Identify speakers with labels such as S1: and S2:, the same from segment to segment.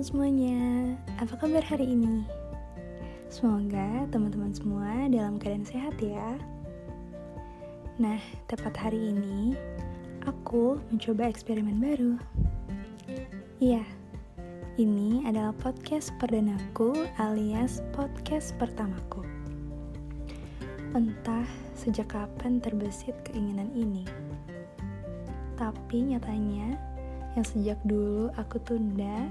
S1: teman-teman semuanya, apa kabar hari ini? Semoga teman-teman semua dalam keadaan sehat ya. Nah, tepat hari ini, aku mencoba eksperimen baru. Iya, ini adalah podcast perdanaku alias podcast pertamaku. Entah sejak kapan terbesit keinginan ini. Tapi nyatanya, yang sejak dulu aku tunda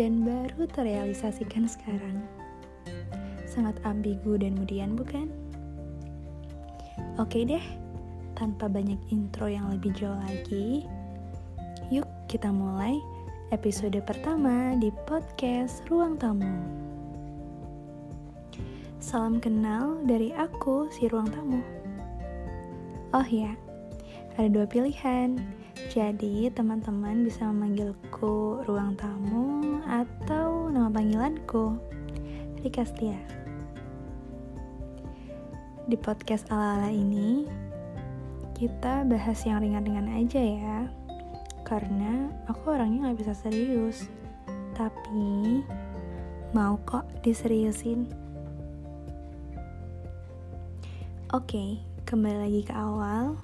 S1: dan baru terrealisasikan sekarang. Sangat ambigu dan mudian bukan? Oke deh, tanpa banyak intro yang lebih jauh lagi, yuk kita mulai episode pertama di podcast Ruang Tamu. Salam kenal dari aku, si Ruang Tamu. Oh ya, ada dua pilihan jadi, teman-teman bisa memanggilku ruang tamu atau nama panggilanku Rika Setia. Di podcast ala-ala ini, kita bahas yang ringan-ringan aja ya. Karena aku orangnya gak bisa serius. Tapi, mau kok diseriusin. Oke, kembali lagi ke awal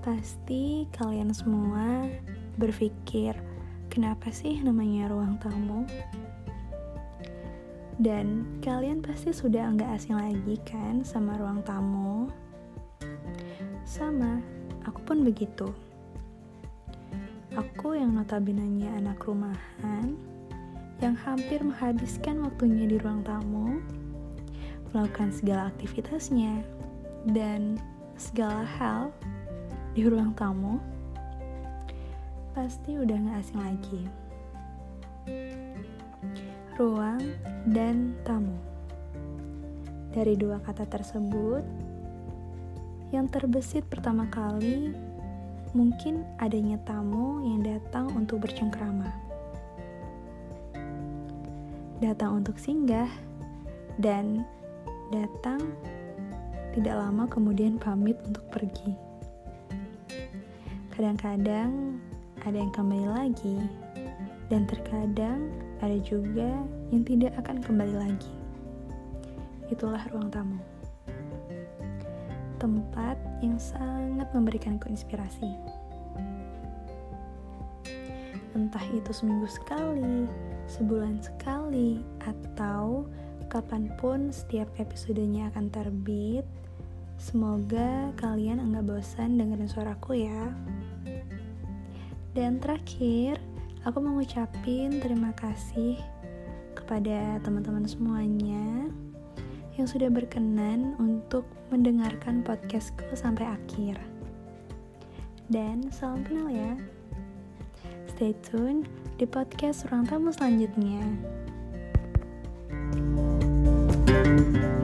S1: Pasti kalian semua berpikir, kenapa sih namanya ruang tamu? Dan kalian pasti sudah nggak asing lagi kan sama ruang tamu? Sama, aku pun begitu. Aku yang notabene anak rumahan, yang hampir menghabiskan waktunya di ruang tamu, melakukan segala aktivitasnya, dan segala hal di ruang tamu, pasti udah gak asing lagi. Ruang dan tamu. Dari dua kata tersebut, yang terbesit pertama kali mungkin adanya tamu yang datang untuk bercengkrama. Datang untuk singgah dan datang tidak lama kemudian pamit untuk pergi. Kadang-kadang ada yang kembali lagi, dan terkadang ada juga yang tidak akan kembali lagi. Itulah ruang tamu. Tempat yang sangat memberikanku inspirasi. Entah itu seminggu sekali, sebulan sekali, atau kapan pun setiap episodenya akan terbit, Semoga kalian enggak bosan dengerin suaraku ya. Dan terakhir, aku mau ngucapin terima kasih kepada teman-teman semuanya yang sudah berkenan untuk mendengarkan podcastku sampai akhir. Dan salam kenal ya. Stay tune di podcast Ruang Tamu selanjutnya. thank you